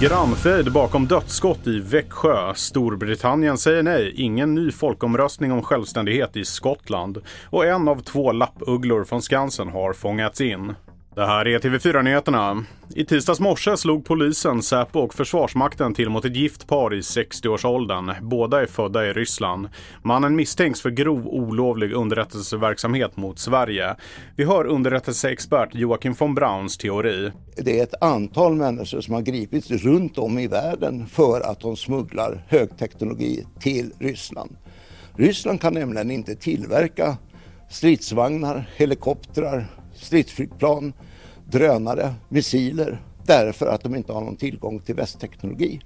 Grannfejd bakom dödsskott i Växjö. Storbritannien säger nej. Ingen ny folkomröstning om självständighet i Skottland. Och en av två lappugglor från Skansen har fångats in. Det här är TV4-nyheterna. I tisdags morse slog polisen, Säpo och Försvarsmakten till mot ett gift par i 60-årsåldern. Båda är födda i Ryssland. Mannen misstänks för grov olovlig underrättelseverksamhet mot Sverige. Vi hör underrättelseexpert Joakim von Brauns teori. Det är ett antal människor som har gripits runt om i världen för att de smugglar högteknologi till Ryssland. Ryssland kan nämligen inte tillverka stridsvagnar, helikoptrar, stridsflygplan drönare, missiler därför att de inte har någon tillgång till västteknologi.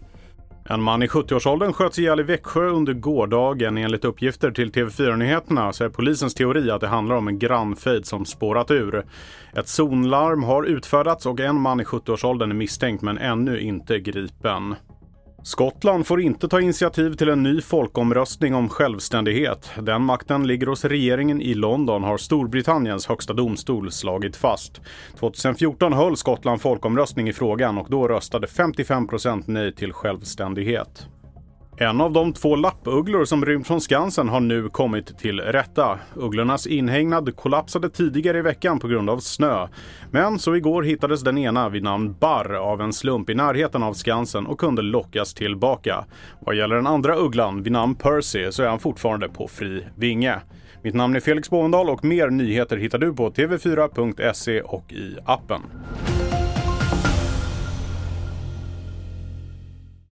En man i 70-årsåldern sköts ihjäl i Växjö under gårdagen. Enligt uppgifter till TV4-nyheterna så är polisens teori att det handlar om en grannfejd som spårat ur. Ett zonlarm har utfärdats och en man i 70-årsåldern är misstänkt men ännu inte gripen. Skottland får inte ta initiativ till en ny folkomröstning om självständighet. Den makten ligger hos regeringen i London har Storbritanniens högsta domstol slagit fast. 2014 höll Skottland folkomröstning i frågan och då röstade 55% nej till självständighet. En av de två lappugglor som rymt från Skansen har nu kommit till rätta. Ugglornas inhägnad kollapsade tidigare i veckan på grund av snö. Men så igår hittades den ena vid namn Barr av en slump i närheten av Skansen och kunde lockas tillbaka. Vad gäller den andra ugglan vid namn Percy så är han fortfarande på fri vinge. Mitt namn är Felix Bovendal och mer nyheter hittar du på tv4.se och i appen.